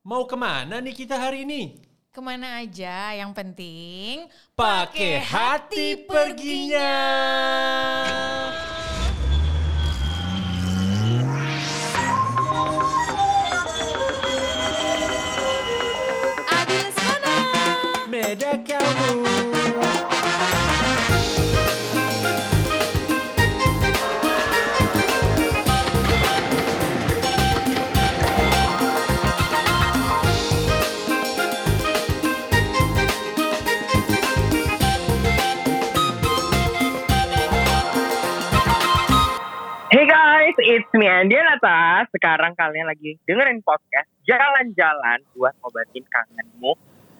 Mau ke mana nih kita hari ini? Ke mana aja, yang penting Pakai hati perginya. Abis mana? Beda kamu. It's me Andianata. Sekarang kalian lagi dengerin podcast Jalan-Jalan buat ngobatin kangenmu.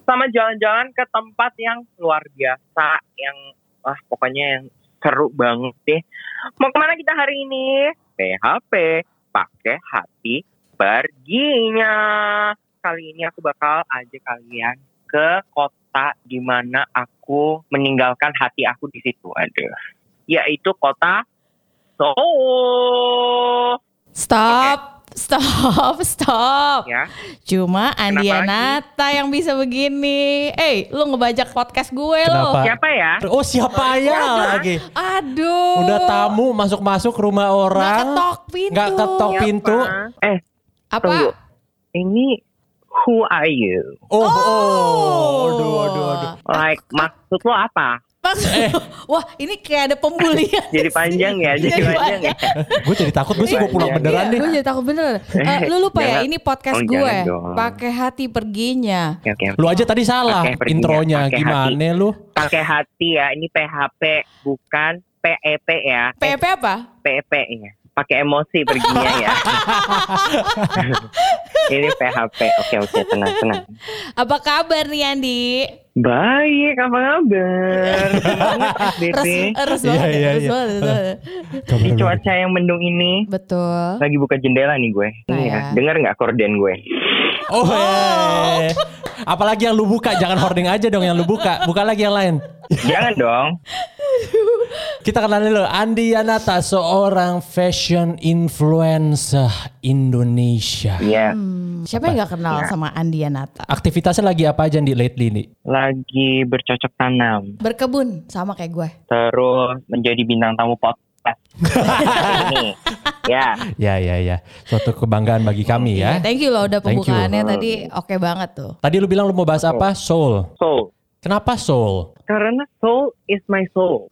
Sama jalan-jalan ke tempat yang luar biasa, yang wah pokoknya yang seru banget deh. Mau ke mana kita hari ini? PHP, pakai hati perginya. Kali ini aku bakal ajak kalian ke kota di mana aku meninggalkan hati aku di situ. Aduh. Yaitu kota Seoul. Stop, stop, stop. Ya. Cuma? Andianata yang bisa begini. Eh, lu ngebajak podcast gue lo. Siapa ya? Oh siapa ya lagi? Aduh. Udah tamu masuk-masuk rumah Nggak orang. ketok pintu. Nggak ketok Siapa? pintu. Eh, Apa? tunggu. Ini who are you? Oh, oh. Aduh, aduh, aduh. Like maksud lo apa? Maksud- Wah, ini kayak ada pembulian. Jadi panjang ya, jadi panjang ya. Gue jadi takut gue sih mau pulang Iya, beneran nih. Gue jadi takut bener. Eh, lu lupa ya, ini podcast Oh, gue. dong. Pakai hati perginya. Oke, oke. Lu aja tadi salah perginya, intronya pakai gimana lu? Pakai hati ya. Ini PHP bukan PEP ya. PEP apa? PEP ya. Pakai emosi perginya ya. Ini PHP. Oke, oke, tenang, tenang. Apa kabar nih Andi? Baik, apa kabar? SBP. res Iya, banget, iya, res iya. Di cuaca yang mendung ini, Betul. lagi buka jendela nih gue. Nah, ya, ya. dengar nggak korden gue? Oh, eh. apalagi yang lu buka, jangan hoarding aja dong yang lu buka. Buka lagi yang lain. Jangan dong. Kita kenalin dulu Andi Yanata, seorang fashion influencer Indonesia. Iya, Hmm, siapa yang gak kenal sama Andianata? Aktivitasnya lagi apa aja di lately nih? lagi bercocok tanam. Berkebun sama kayak gue. Terus menjadi bintang tamu podcast. Ini. Ya, Ya ya ya, suatu kebanggaan bagi kami ya. Iya, Thank you loh udah pembukaannya tadi oke banget tuh. Tadi lu bilang lu mau bahas apa? Soul. soul. Kenapa soul? Karena soul is my soul.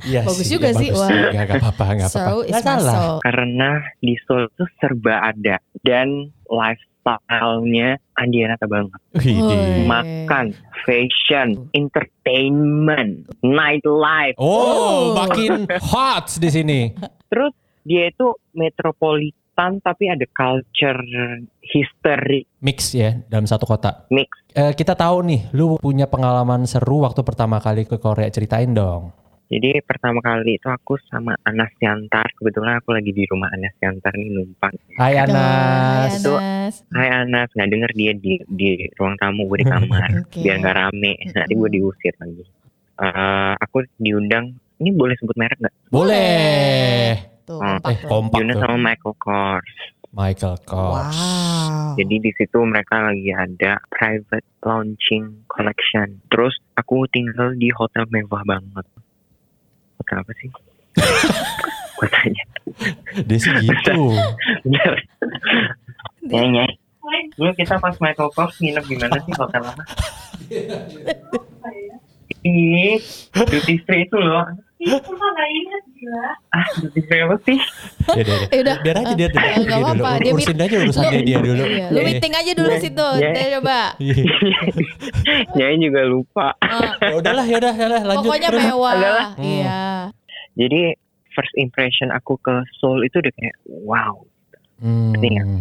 Iya Bagus juga sih, bagus wah. juga, Gak apa-apa, gak apa-apa. Nggak my salah. soul. Karena di soul itu serba ada. Dan lifestyle-nya Banget. Widih. Woi. Makan, fashion, entertainment, nightlife. Oh, Oh. makin hot di sini. Terus dia itu metropolitan tapi ada culture history Mix ya dalam satu kota. mix. Eh, kita tahu nih, lu punya pengalaman seru waktu pertama kali ke Korea. Ceritain dong. Jadi pertama kali itu aku sama Anas Yantar. Kebetulan aku lagi di rumah Anas Yantar nih numpang. Hai Anas. hai Itu- Anas. Hai Anas, nggak denger dia di di ruang tamu gue di kamar. Oke. Biar nggak rame. Nanti gue diusir lagi. Eh, aku diundang. Ini boleh sebut merek nggak? Boleh. Tuh, kompak Eh, tuh. kompak Diundang tuh. sama Michael Kors. Michael Kors. Wow. Jadi di situ mereka lagi ada private launching collection. Terus aku tinggal di hotel mewah banget. Apa sih? Gue tanya. Dia sih gitu. Bentar. Nyai, nyai. Dulu kita pas Michael Kors nginep di mana sih hotel apa? Ih, duty free itu loh. Ah, sih? Ya, Eh, udah. Biar aja dia, dulu. apa-apa, dia Urusin aja urusannya dia dulu. Iya, lu Iya. meeting aja dulu Iya. situ. Deh, coba. Nyai juga lupa. Eh, Ya udahlah, ya udah, ya udah, lanjut. pokoknya terus. mewah. Hmm. Iya. Jadi first impression aku ke Seoul itu udah kayak wow. Hmm,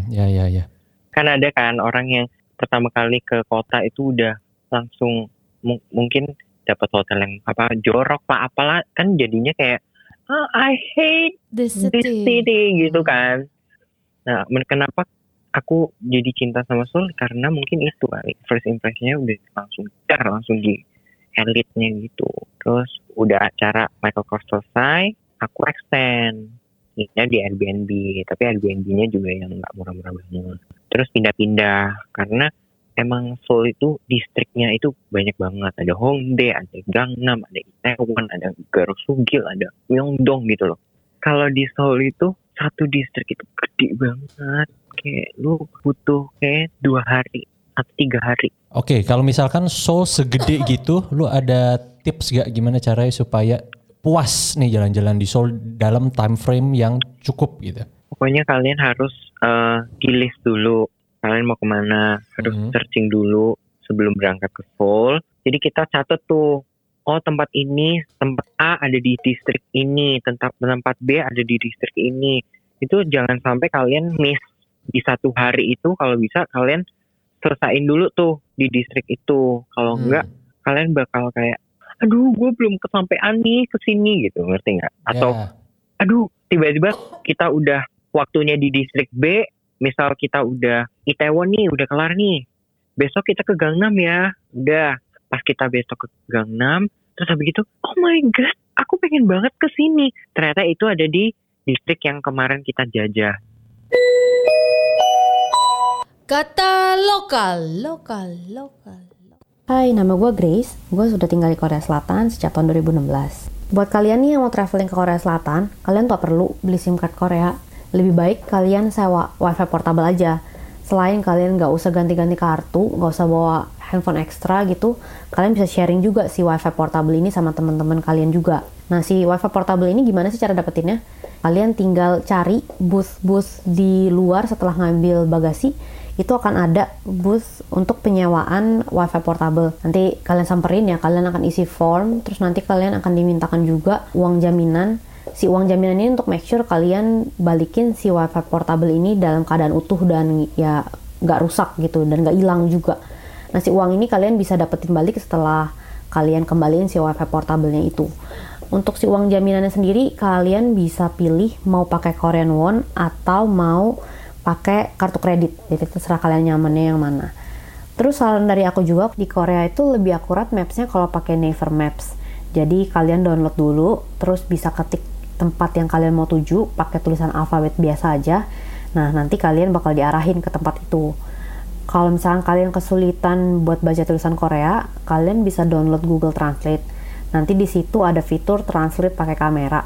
ya, ya, ya. Kan ada kan orang yang pertama kali ke kota itu udah langsung mu- mungkin dapat hotel yang apa jorok lah apalah kan jadinya kayak ah I hate this city. city gitu kan. Nah, kenapa aku jadi cinta sama Seoul karena mungkin itu kali first impressionnya udah langsung dar langsung di elitnya gitu. Terus udah acara Michael Kors selesai, aku extend. Ini di Airbnb, tapi Airbnb-nya juga yang nggak murah-murah banget. terus pindah-pindah karena emang Seoul itu distriknya itu banyak banget. Ada Hongdae ada Gangnam ada Itaewon ada Garosugil ada Myeongdong gitu loh. Kalau di Seoul itu satu distrik itu gede banget. Kayak lu butuh kayak dua hari atau tiga hari. Oke, kalau misalkan Seoul segede gitu, lu ada tips gak gimana caranya supaya puas nih jalan-jalan di Seoul dalam time frame yang cukup gitu? pokoknya kalian harus eh, di list dulu kalian mau ke mana? Harus Mhm. searching dulu sebelum berangkat ke Seoul. Jadi kita catat tuh oh tempat ini tempat A ada di distrik ini tempat tempat B ada di distrik ini. Itu jangan sampai kalian miss di satu hari itu. Kalau bisa kalian selesain dulu tuh di distrik itu. Kalau Hmm. enggak kalian bakal kayak aduh gue belum kesampean nih ke sini gitu. Ngerti nggak? Atau Ya. aduh tiba-tiba kita udah waktunya di distrik B misal kita udah Itaewon nih udah kelar nih besok kita ke Gangnam ya udah pas kita besok ke Gangnam terus habis itu oh my god aku pengen banget ke sini ternyata itu ada di distrik yang kemarin kita jajah Kata lokal, lokal, lokal. Hai, nama gue Grace. Gue sudah tinggal di Korea Selatan sejak tahun 2016. Buat kalian nih yang mau traveling ke Korea Selatan, kalian tuh perlu beli SIM card Korea. Lebih baik kalian sewa wifi portable aja. Selain kalian nggak usah ganti-ganti kartu, nggak usah bawa handphone ekstra gitu, kalian bisa sharing juga si wifi portable ini sama teman-teman kalian juga. Nah, si wifi portable ini gimana sih cara dapetinnya? Kalian tinggal cari booth-booth di luar setelah ngambil bagasi, itu akan ada booth untuk penyewaan wifi portable. Nanti kalian samperin ya, kalian akan isi form, terus nanti kalian akan dimintakan juga uang jaminan. Si uang jaminan ini untuk make sure kalian balikin si wifi portable ini dalam keadaan utuh dan ya nggak rusak gitu dan nggak hilang juga. Nah si uang ini kalian bisa dapetin balik setelah kalian kembaliin si wifi portable-nya itu. Untuk si uang jaminannya sendiri kalian bisa pilih mau pakai Korean won atau mau pakai kartu kredit. Jadi terserah kalian nyamannya yang mana. Terus saran dari aku juga di Korea itu lebih akurat mapsnya kalau pakai Naver Maps. Jadi kalian download dulu, terus bisa ketik tempat yang kalian mau tuju pakai tulisan alfabet biasa aja. Nah nanti kalian bakal diarahin ke tempat itu. Kalau misalnya kalian kesulitan buat baca tulisan Korea, kalian bisa download Google Translate. Nanti di situ ada fitur translate pakai kamera.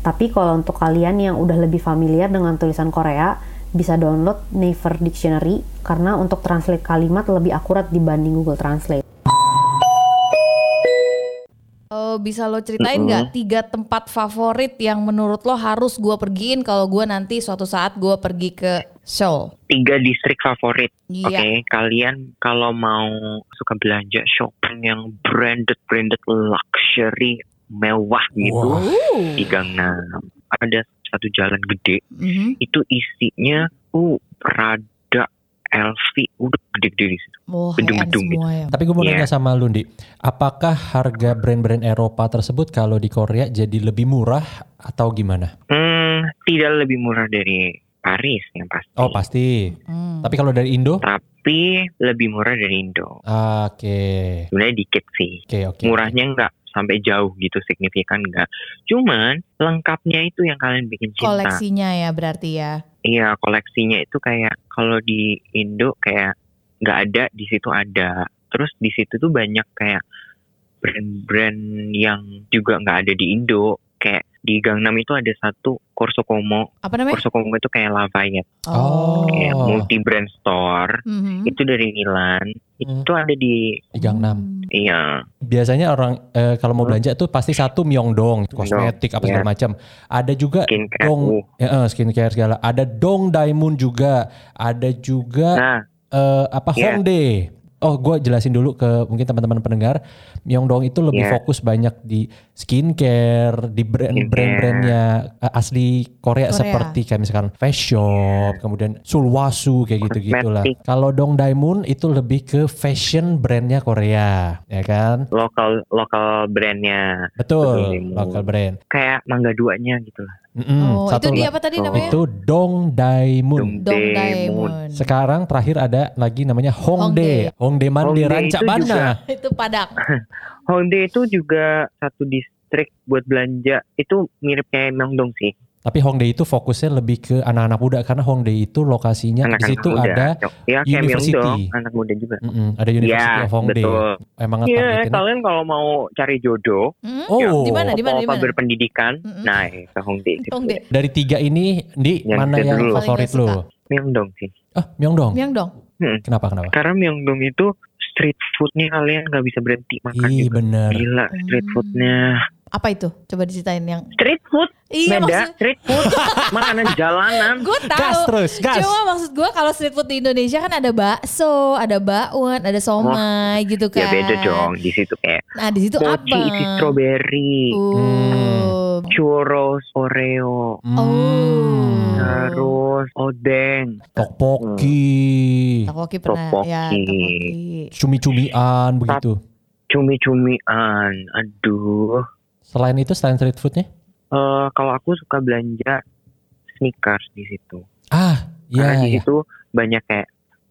Tapi kalau untuk kalian yang udah lebih familiar dengan tulisan Korea, bisa download Naver Dictionary karena untuk translate kalimat lebih akurat dibanding Google Translate. Oh, bisa lo ceritain nggak tiga tempat favorit yang menurut lo harus gue pergiin kalau gue nanti suatu saat gue pergi ke Seoul? tiga distrik favorit Oke, Iya. kalian kalau mau suka belanja shopping yang branded branded luxury mewah gitu. Uh. di Gangnam. Ada satu jalan gede Mhm. itu isinya uh Prada, LV, udah gede-gede di situ. Wah, Gedung-gedung semua ya. Tapi gue mau Iya. nanya sama Lundi, apakah harga brand-brand Eropa tersebut kalau di Korea jadi lebih murah atau gimana? Hmm, tidak lebih murah dari Paris yang pasti. Oh pasti. Hmm. Tapi kalau dari Indo? Tapi lebih murah dari Indo. Oke, Sebenarnya dikit sih. oke, oke. Murahnya nggak sampai jauh gitu signifikan nggak. Cuman lengkapnya itu yang kalian bikin cinta. Koleksinya ya berarti ya. Iya koleksinya itu kayak kalau di Indo kayak nggak ada di situ ada. Terus di situ tuh banyak kayak brand-brand yang juga nggak ada di Indo. Kayak di Gangnam itu ada satu Corso Como. Apa namanya? Corso Como itu kayak Lafayette, Oh. kayak multi brand store. Mhm. Itu dari Milan. Hmm. Itu ada di Di Gangnam. Iya Biasanya orang eh, kalau mau Hmm. belanja tuh pasti satu Myeongdong, kosmetik apa segala Iya. macam. Ada juga skincare. dong ya, eh, skincare segala. Ada Dong Diamond juga. Ada juga Nah, eh, apa Iya. Hongdae. Oh, gue jelasin dulu ke mungkin teman-teman pendengar. Myeongdong itu lebih Iya. fokus banyak di skincare, di brand Skincare. brand-brandnya eh, asli Korea, Korea. seperti kayak misalkan Face Shop, kemudian Sulwasu kayak gitu gitulah. Kalau Dong Diamond itu lebih ke fashion brandnya Korea, ya kan? lokal lokal brandnya Betul, local brand. kayak mangga duanya gitu lah. Mm-mm, Oh, itu satu dia la- apa tadi Oh. namanya? itu Dong Diamond. Dong. Diamond. Sekarang terakhir ada lagi namanya Hongdae. Hongdae Mande Hongdae Ranca itu Bana. juga. Itu Padang. Hongdae itu juga satu distrik buat belanja itu mirip kayak Myeongdong sih. Tapi Hongdae itu fokusnya lebih ke anak-anak muda karena Hongdae itu lokasinya di Anak-anak situ muda. ada ya university. Myeongdong, anak muda juga. mm-mm, ada University Iya, of Hongdae. betul. Emang Iya, kalian kalau mau cari jodoh, Hmm? Oh, Di mana? Di mana? Di apa mana? berpendidikan, Mm-mm. nah eh, ke Hongdae situ. Hongdae. dari tiga ini, di Yang mana yang dulu. favorit lu? gak Myeongdong sih. Ah, Myeongdong. Myeongdong. Kenapa kenapa? Karena Myeongdong itu street foodnya kalian nggak bisa berhenti makan gitu. bener. Gila street Hmm. Apa itu? Coba diceritain yang Street food Iya beda. maksud Street food makanan jalanan. gue tahu. Gas terus, gas. Cuma maksud gue kalau street food di Indonesia kan ada bakso, ada bakwan, ada somai gitu kan. Ya beda dong di situ kayak Nah di situ mochi apa? isi strawberry, Oh. churros Oreo, Hmm, Oh. terus odeng, Tteokbokki, Takoki pernah Tteokbokki. ya cumi-cumian begitu. cumi-cumian. Aduh. Selain itu, selain street foodnya? Eh kalau aku suka belanja sneakers di situ. Ah, Karena iya, di iya. situ banyak kayak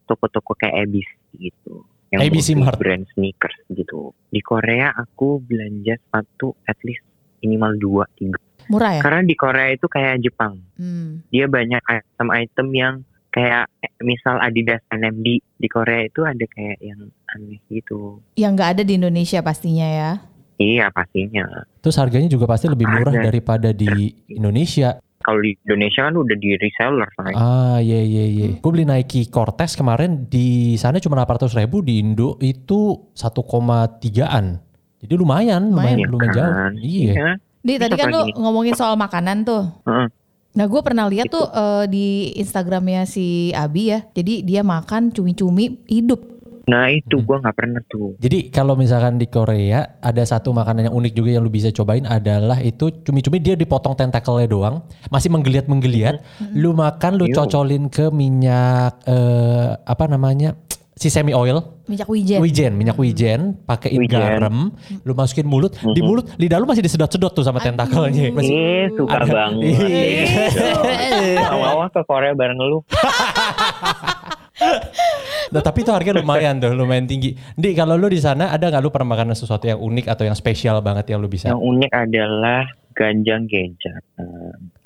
toko-toko kayak ABC gitu. ABC multi Mart. brand sneakers gitu. Di Korea aku belanja sepatu at least minimal dua tiga. Murah ya? Karena di Korea itu kayak Jepang. Hmm. Dia banyak item-item yang kayak misal Adidas NMD di Korea itu ada kayak yang aneh gitu. Yang nggak ada di Indonesia pastinya ya. Iya pastinya. Terus harganya juga pasti lebih murah Ada. daripada di Indonesia. Kalau di Indonesia kan udah di reseller kan. Ah, iya iya iya. Gue beli Nike Cortez kemarin di sana cuma 800 ribu di Indo itu 1,3an. Jadi lumayan, lumayan, Lumayan lumayan jauh. kan? Iya. Di tadi kan lu ngomongin soal makanan tuh. Heeh. Nah gue pernah lihat tuh eh, di Instagramnya si Abi ya. Jadi dia makan cumi-cumi hidup. Nah itu Hmm. gua nggak pernah tuh. Jadi kalau misalkan di Korea ada satu makanan yang unik juga yang lu bisa cobain adalah itu cumi-cumi dia dipotong tentakelnya doang, masih menggeliat-menggeliat. Lu makan, lu Ew. cocolin ke minyak eh, apa namanya? sesame oil, Minyak wijen. wijen, minyak wijen, pakein Wijen. garam, lu masukin mulut, di Mhm. mulut lidah lu masih disedot-sedot tuh sama tentakelnya. Masih Ih suka ada- banget. Iya. Mau ke Korea bareng lu. Nah, tapi itu harga lumayan tuh, lumayan tinggi. Di kalau lu di sana ada nggak lu pernah makan sesuatu yang unik atau yang spesial banget yang lu bisa? Yang unik adalah ganjang gejang.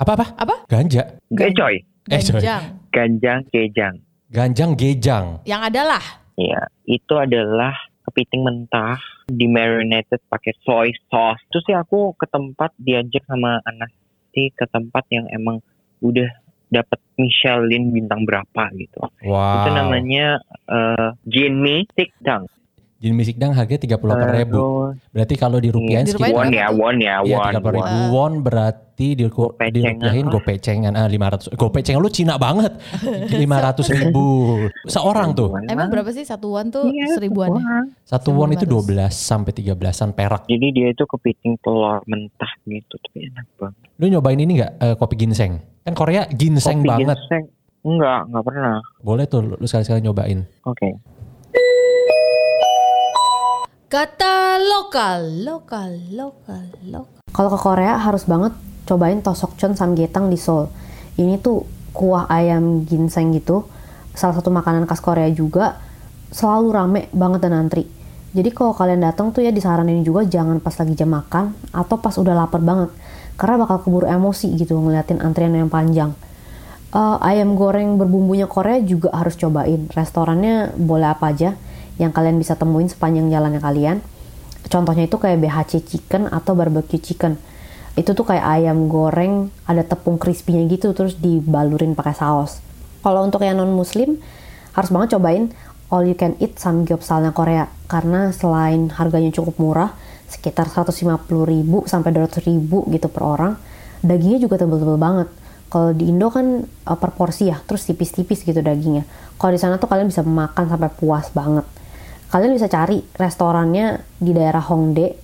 Apa apa? Apa? Ganja. Gecoy. Eh, sorry. Ganjang. Ganjang gejang. Ganjang gejang. Yang adalah. Iya, itu adalah kepiting mentah di marinated pakai soy sauce. Terus sih aku ke tempat diajak sama anak sih ke tempat yang emang udah dapat Michelin bintang berapa gitu. Wow. Itu namanya eh Jinmi Sikdang. Jin misik dang harganya 38 ribu. Terus Berarti kalau dirupiahin Iya. sekitar won ya, won ya, Iya won. 30 ribu won. won berarti di, dirupiahin lah. gopecengan ah 500 gopecengan lu Cina banget 500 ribu seorang tuh Emang berapa sih satuan tuh Iya, seribuan ya? won. satu won itu 900. 12 sampai 13an perak Jadi dia itu kepiting telur mentah gitu, tapi enak banget. lu nyobain ini nggak eh, kopi ginseng kan Korea ginseng Kopi banget ginseng. Enggak, enggak pernah. boleh tuh lu sekali-sekali nyobain Oke. Kata lokal, lokal, lokal, lokal. Kalau ke Korea harus banget cobain tosokchon samgyetang di Seoul. Ini tuh kuah ayam ginseng gitu. Salah satu makanan khas Korea juga selalu rame banget dan antri. Jadi kalau kalian datang tuh ya disaranin juga jangan pas lagi jam makan atau pas udah lapar banget. Karena bakal keburu emosi gitu ngeliatin antrian yang panjang. Eh, ayam goreng berbumbunya Korea juga harus cobain. Restorannya boleh apa aja yang kalian bisa temuin sepanjang jalannya kalian. Contohnya itu kayak BHC chicken atau barbecue chicken. Itu tuh kayak ayam goreng ada tepung crispy-nya gitu terus dibalurin pakai saus. Kalau untuk yang non muslim harus banget cobain all you can eat samgyeopsalnya Korea karena selain harganya cukup murah sekitar 150.000 sampai 200.000 gitu per orang, dagingnya juga tebel-tebel banget. Kalau di Indo kan uh, per porsi ya, terus tipis-tipis gitu dagingnya. Kalau di sana tuh kalian bisa makan sampai puas banget. Kalian bisa cari restorannya di daerah Hongdae.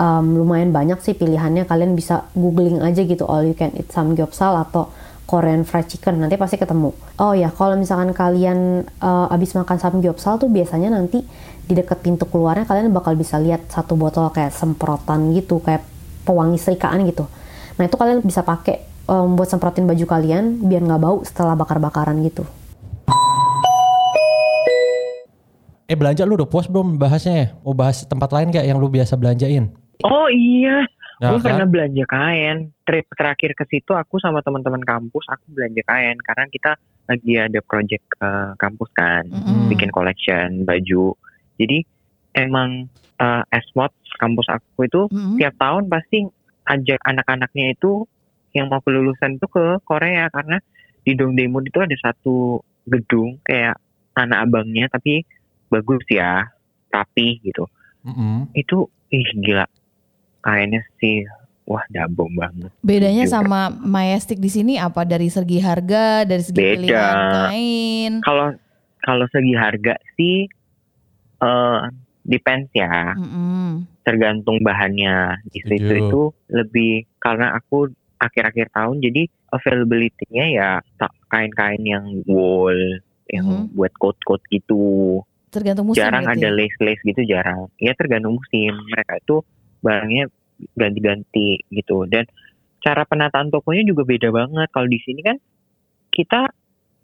Um, lumayan banyak sih pilihannya. Kalian bisa googling aja gitu all you can eat samgyeopsal atau Korean fried chicken nanti pasti ketemu. Oh ya, kalau misalkan kalian uh, abis makan samgyeopsal tuh biasanya nanti di dekat pintu keluarnya kalian bakal bisa lihat satu botol kayak semprotan gitu, kayak pewangi serikaan gitu. Nah itu kalian bisa pakai um, buat semprotin baju kalian biar nggak bau setelah bakar-bakaran gitu. Eh belanja lu udah puas belum bahasnya ya mau bahas tempat lain gak yang lu biasa belanjain Oh iya, Nah, gue pernah kan? belanja kain. Trip terakhir ke situ aku sama teman-teman kampus aku belanja kain karena kita lagi ada project eh, kampus kan, Mm-mm. bikin collection baju. Jadi emang eh, Esmod kampus aku itu Mm-mm. tiap tahun pasti ajak anak-anaknya itu yang mau kelulusan itu ke Korea karena di Dongdaemun itu ada satu gedung kayak tanah abangnya tapi bagus ya, rapi gitu. Mm-mm. Itu ih gila kainnya sih wah dabong banget. Bedanya Juga. sama Majestic di sini apa dari segi harga, dari segi Beda. pilihan kain? Kalau kalau segi harga sih eh depends ya, Mm-mm. tergantung bahannya. Di situ itu lebih karena aku akhir-akhir tahun jadi availability-nya ya kain-kain yang wool yang Mhm. buat coat-coat gitu. Tergantung musim jarang berarti. ada lace-lace gitu jarang. Ya tergantung musim. Mereka itu barangnya ganti-ganti gitu. Dan cara penataan tokonya juga beda banget. Kalau di sini kan kita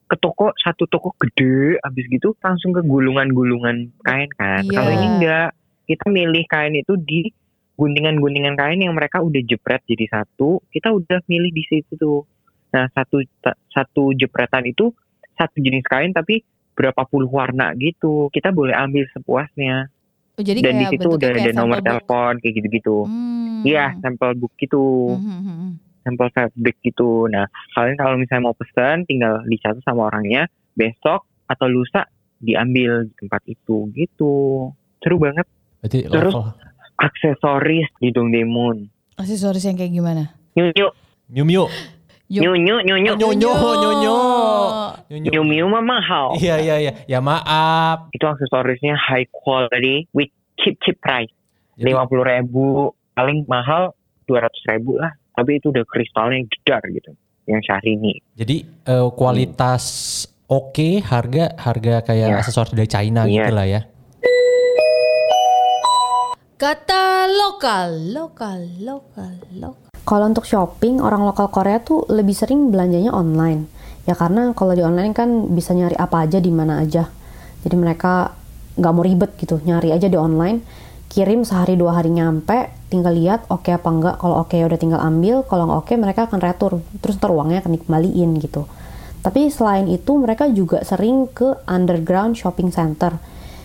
ke toko satu toko gede, habis gitu langsung ke gulungan-gulungan kain kan. Iya. Kalau ini enggak, kita milih kain itu di guntingan-guntingan kain yang mereka udah jepret jadi satu. Kita udah milih di situ tuh. Nah satu satu jepretan itu satu jenis kain tapi berapa puluh warna gitu. Kita boleh ambil sepuasnya. Oh, jadi Dan di kayak situ udah ada nomor telepon kayak gitu-gitu. Hmm. Iya, sampel book gitu, Mhm, mhm. sampel fabric gitu. Nah, kalian kalau misalnya mau pesan, tinggal dicatat sama orangnya. Besok atau lusa diambil di tempat itu gitu. Seru banget. Berarti Terus- level Aksesoris di Dongdaemun. Aksesoris yang kayak gimana? Nyu nyu Miu Miu. Oh, nyu nyu nyu nyu. Nyu Nyu nyu mah mahal. Iya iya iya. Ya maaf. Itu aksesorisnya high quality with cheap cheap price. Lima puluh ribu paling mahal dua ratus ribu lah. Tapi itu udah kristalnya gedar gitu. Yang Syahrini. Jadi eh, kualitas oke, harga harga kayak Iya. aksesoris dari China Iya. gitu lah ya. Kata lokal, lokal, lokal, lokal. Kalau untuk shopping, orang lokal Korea tuh lebih sering belanjanya online. Ya karena kalau di online kan bisa nyari apa aja di mana aja. Jadi mereka nggak mau ribet gitu, nyari aja di online, kirim sehari dua hari nyampe, tinggal lihat oke apa enggak. Kalau oke ya udah tinggal ambil, kalau nggak oke mereka akan retur, terus ntar uangnya akan dikembaliin gitu. Tapi selain itu mereka juga sering ke underground shopping center.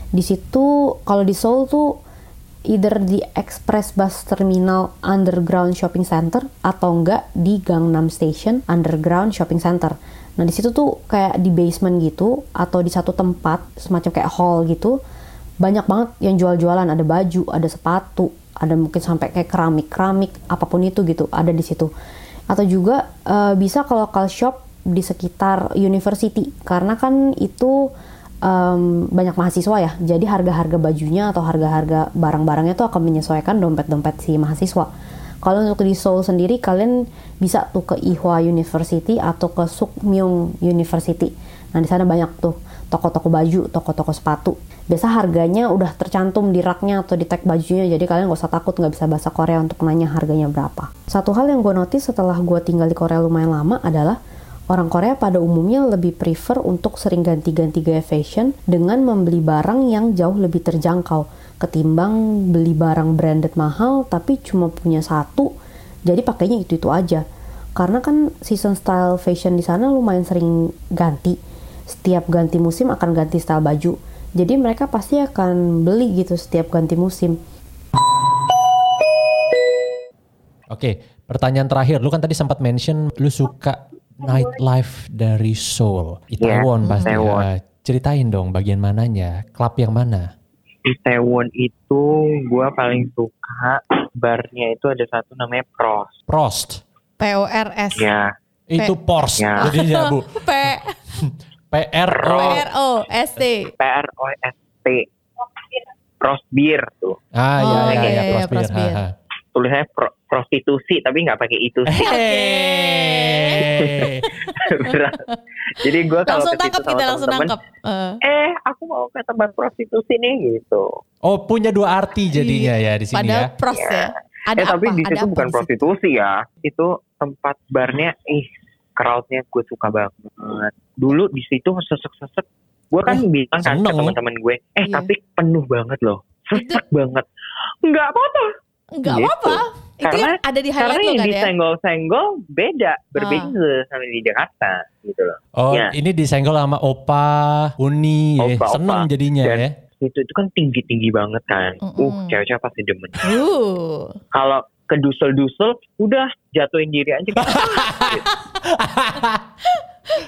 Di situ kalau di Seoul tuh either di Express Bus Terminal Underground Shopping Center atau enggak di Gangnam Station Underground Shopping Center. Nah di situ tuh kayak di basement gitu atau di satu tempat semacam kayak hall gitu banyak banget yang jual-jualan ada baju, ada sepatu, ada mungkin sampai kayak keramik-keramik apa pun itu gitu ada di situ. Atau juga eh, bisa ke local shop di sekitar university karena kan itu em, banyak mahasiswa ya, jadi harga-harga bajunya atau harga-harga barang-barangnya tuh akan menyesuaikan dompet-dompet si mahasiswa. Kalau untuk di Seoul sendiri, kalian bisa tuh ke Ihwa University atau ke Sukmyung University. Nah di sana banyak tuh toko-toko baju, toko-toko sepatu. Biasa harganya udah tercantum di raknya atau di tag bajunya, jadi kalian gak usah takut nggak bisa bahasa Korea untuk nanya harganya berapa. Satu hal yang gue notice setelah gue tinggal di Korea lumayan lama adalah Orang Korea pada umumnya lebih prefer untuk sering ganti-ganti gaya fashion dengan membeli barang yang jauh lebih terjangkau ketimbang beli barang branded mahal tapi cuma punya satu jadi pakainya itu-itu aja. Karena kan season style fashion di sana lumayan sering ganti. Setiap ganti musim akan ganti style baju. Jadi mereka pasti akan beli gitu setiap ganti musim. Oke, pertanyaan terakhir. Lu kan tadi sempat mention lu suka nightlife dari Seoul, Iya, Itaewon pasti. Itaewon. ya. Ceritain dong bagian mananya, klub yang mana? Di Taiwan itu gue paling suka barnya itu ada satu namanya Pros. Prost. PORS. Ya, Itu Porsche. Ya. Jadinya Bu. P PR P R O S T. P R O S T. Pros Beer tuh. Ah Oh, ya ya iya, ya, iya, Prost Beer. Prost Beer. Ha, ha. Tulisannya pro- prostitusi tapi nggak pakai itu sih. Hey. Jadi gue kalau Langsung ke situ tangkap sama kita langsung temen-temen, nangkep. Eh. Eh, aku mau ke tempat prostitusi nih gitu. Oh punya dua arti jadinya ya di sini Padahal ya. pros ya. Ada eh, tapi apa? di Ada situ bukan di situ? prostitusi ya. Itu tempat barnya, ih, crowdnya gue suka banget. Dulu di situ sesek-sesek. Gue kan bilang kan ke teman-teman gue, eh Iya. tapi penuh banget loh. Sesek banget. Nggak apa-apa. Enggak Gitu. apa-apa. Itu Karena yang ada di highlight Karena yang kan ya? disenggol-senggol beda, berbeda sama di Jakarta gitu loh. Oh, Ya. ini disenggol sama Opa, Uni, ya. Opa, seneng Opa. jadinya Dan- ya. Itu itu kan tinggi-tinggi banget kan. Uh, Mm-mm. cewek-cewek pasti demen. Uh. Kalau kedusel-dusel, udah jatuhin diri aja.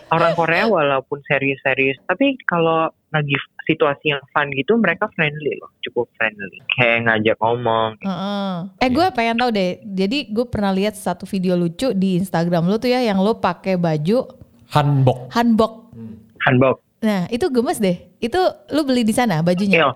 Orang Korea walaupun serius-serius, tapi kalau lagi situasi yang fun gitu, mereka friendly loh, cukup friendly. Kayak ngajak ngomong. Heeh. Eh gue pengen tahu deh. Jadi gue pernah lihat satu video lucu di Instagram lo tuh ya yang lo pakai baju Hanbok. hanbok. Hanbok. Nah itu gemes deh. Itu lo beli di sana bajunya? Iya.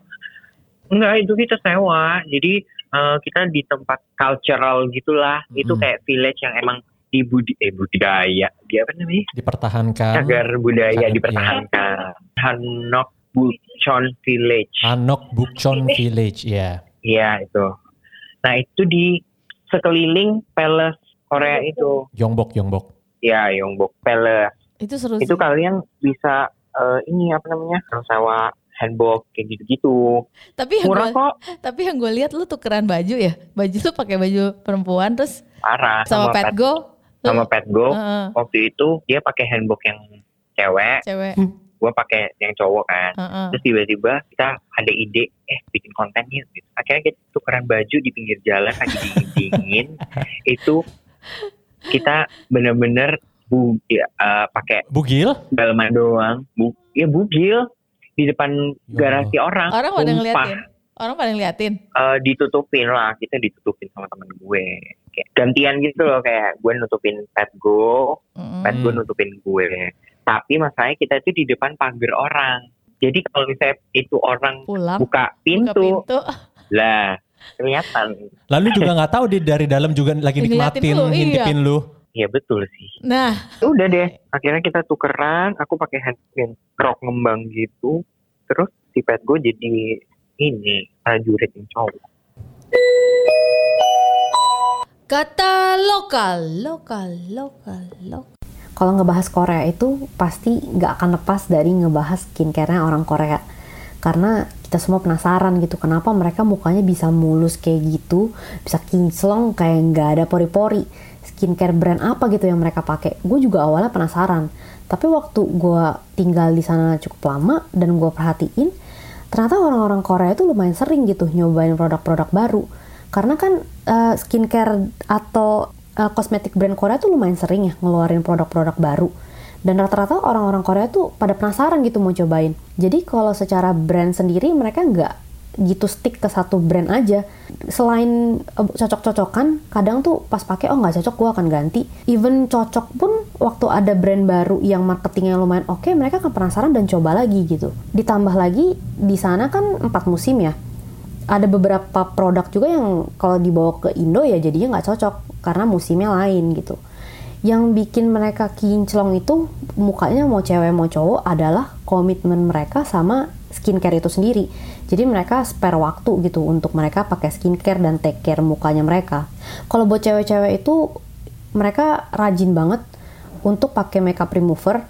Enggak, itu kita sewa. Jadi eh, kita di tempat cultural gitulah. Itu Mm. kayak village yang emang di budi eh budaya. Dia apa namanya? Dipertahankan. Cagar budaya Cagar, dipertahankan. Hanok Buchon Village. Hanok Bukchon Village, ya. Iya, itu. Nah, itu di sekeliling palace Korea itu. Yongbok, Yongbok. Ya, Yongbok Palace. Itu seru Itu sih. kalian bisa eh, ini apa namanya? sewa handbook kayak gitu-gitu. Tapi yang Murah gue kok. tapi yang gue lihat lo tukeran baju ya. Baju lo pakai baju perempuan terus Parah sama, pet go. Sama pet go. Heeh, waktu itu dia pakai handbook yang cewek, cewek. gue pakai yang cowok kan. Heeh. Terus tiba-tiba kita ada ide, eh bikin konten yuk. Gitu. Akhirnya kita tukeran baju di pinggir jalan lagi dingin-dingin. itu kita bener-bener bu, ya, eh, pakai Bugil? dalaman doang, bu, ya bugil di depan Ya garasi orang. Orang pada ngeliatin. Orang pada ngeliatin. Eh, ditutupin lah, kita ditutupin sama temen gue. Gantian gitu loh, kayak gue nutupin pet go, Mm-mm. kan gue nutupin gue. Tapi masalahnya kita itu di depan pagar orang. Jadi kalau misalnya itu orang Pulang. buka Buka pintu, pintu. lah kelihatan. Lalu juga nggak tahu di dari dalam juga lagi nikmatin, lu, iya. ngintipin lu. Ya betul sih. Nah, Udah deh. Akhirnya kita tukeran. Aku pakai hand yang rok ngembang gitu. Terus si pet gue jadi ini prajurit yang cowok. Kata lokal, lokal, lokal, lokal. Kalau ngebahas Korea itu pasti nggak akan lepas dari ngebahas skincare-nya orang Korea. Karena kita semua penasaran gitu, kenapa mereka mukanya bisa mulus kayak gitu, bisa kinclong kayak nggak ada pori-pori. Skincare brand apa gitu yang mereka pakai? Gue juga awalnya penasaran. Tapi waktu gue tinggal di sana cukup lama dan gue perhatiin, ternyata orang-orang Korea itu lumayan sering gitu nyobain produk-produk baru. Karena kan eh, skincare atau eh, kosmetik brand Korea tuh lumayan sering ya ngeluarin produk-produk baru. Dan rata-rata orang-orang Korea tuh pada penasaran gitu mau cobain. Jadi kalau secara brand sendiri mereka nggak gitu stick ke satu brand aja. Selain eh, cocok-cocokan, kadang tuh pas pakai oh nggak cocok gue akan ganti. Even cocok pun waktu ada brand baru yang marketingnya lumayan oke, mereka akan penasaran dan coba lagi gitu. Ditambah lagi di sana kan empat musim ya ada beberapa produk juga yang kalau dibawa ke Indo ya jadinya nggak cocok karena musimnya lain gitu. Yang bikin mereka kinclong itu mukanya mau cewek mau cowok adalah komitmen mereka sama skincare itu sendiri. Jadi mereka spare waktu gitu untuk mereka pakai skincare dan take care mukanya mereka. Kalau buat cewek-cewek itu mereka rajin banget untuk pakai makeup remover,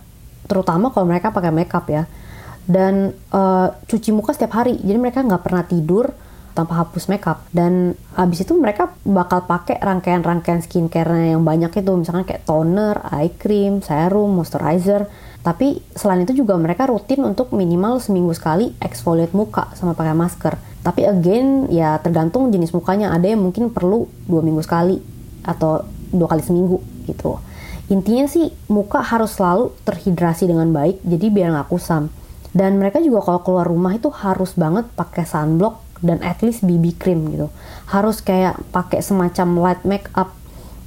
terutama kalau mereka pakai makeup ya. Dan eh, cuci muka setiap hari, jadi mereka nggak pernah tidur tanpa hapus makeup. Dan abis itu mereka bakal pakai rangkaian-rangkaian skincare yang banyak itu, misalkan kayak toner, eye cream, serum, moisturizer. Tapi selain itu juga mereka rutin untuk minimal seminggu sekali exfoliate muka sama pakai masker. Tapi again ya tergantung jenis mukanya. Ada yang mungkin perlu dua minggu sekali atau dua kali seminggu gitu. Intinya sih muka harus selalu terhidrasi dengan baik jadi biar nggak kusam. Dan mereka juga kalau keluar rumah itu harus banget pakai sunblock dan at least BB cream gitu. Harus kayak pakai semacam light makeup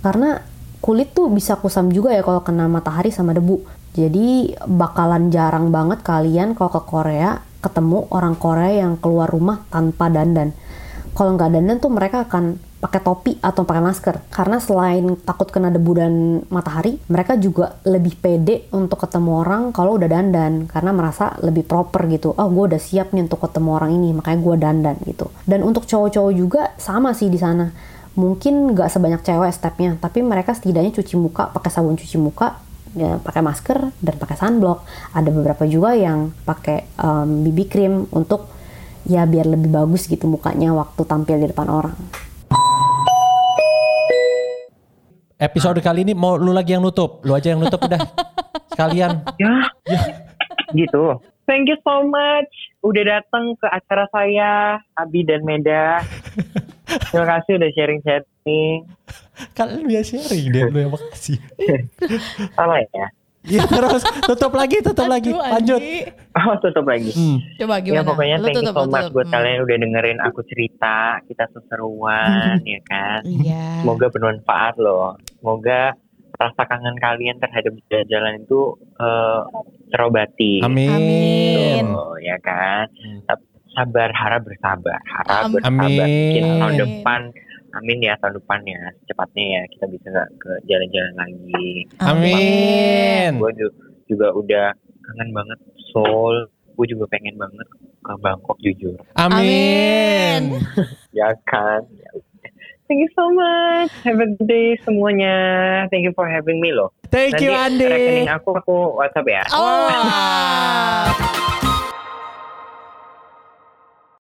karena kulit tuh bisa kusam juga ya kalau kena matahari sama debu. Jadi bakalan jarang banget kalian kalau ke Korea ketemu orang Korea yang keluar rumah tanpa dandan. Kalau nggak dandan tuh mereka akan pakai topi atau pakai masker. Karena selain takut kena debu dan matahari mereka juga lebih pede untuk ketemu orang kalau udah dandan. Karena merasa lebih proper gitu. Oh gue udah siap nih untuk ketemu orang ini makanya gue dandan gitu. Dan untuk cowok-cowok juga sama sih di sana. Mungkin nggak sebanyak cewek stepnya tapi mereka setidaknya cuci muka pakai sabun cuci muka ya, pakai masker dan pakai sunblock. Ada beberapa juga yang pakai um, BB cream untuk ya biar lebih bagus gitu mukanya waktu tampil di depan orang episode kali ini mau lu lagi yang nutup. Lu aja yang nutup udah. Sekalian. Ya, gitu. Thank you so much udah datang ke acara saya, Abi dan Meda. Terima kasih udah sharing-sharing. Kalian biasa sharing deh, lu yang makasih. Salah ya? Iya terus tutup lagi, tutup lagi, Aduh, lanjut. Andi. Oh, tutup lagi. Hmm. Coba Ya gimana? pokoknya Lu thank you so much tutup. buat Hmm. kalian udah dengerin aku cerita, kita seseruan ya kan. Iya. Semoga bermanfaat loh. Semoga rasa kangen kalian terhadap jalan-jalan itu eh, terobati. Amin. Amin. Oh, ya kan. Hmm. Sabar, harap bersabar, harap Amin. bersabar. Mungkin tahun Amin. depan, amin ya tahun depan ya, secepatnya ya kita bisa ke jalan-jalan lagi. Amin. Gue juga udah kangen banget Seoul. Gue juga pengen banget ke Bangkok jujur. Amin. Ya kan. Ya. Thank you so much. Have a good day semuanya. Thank you for having me loh. Thank you Nanti Andi. rekening aku aku WhatsApp ya. Oh.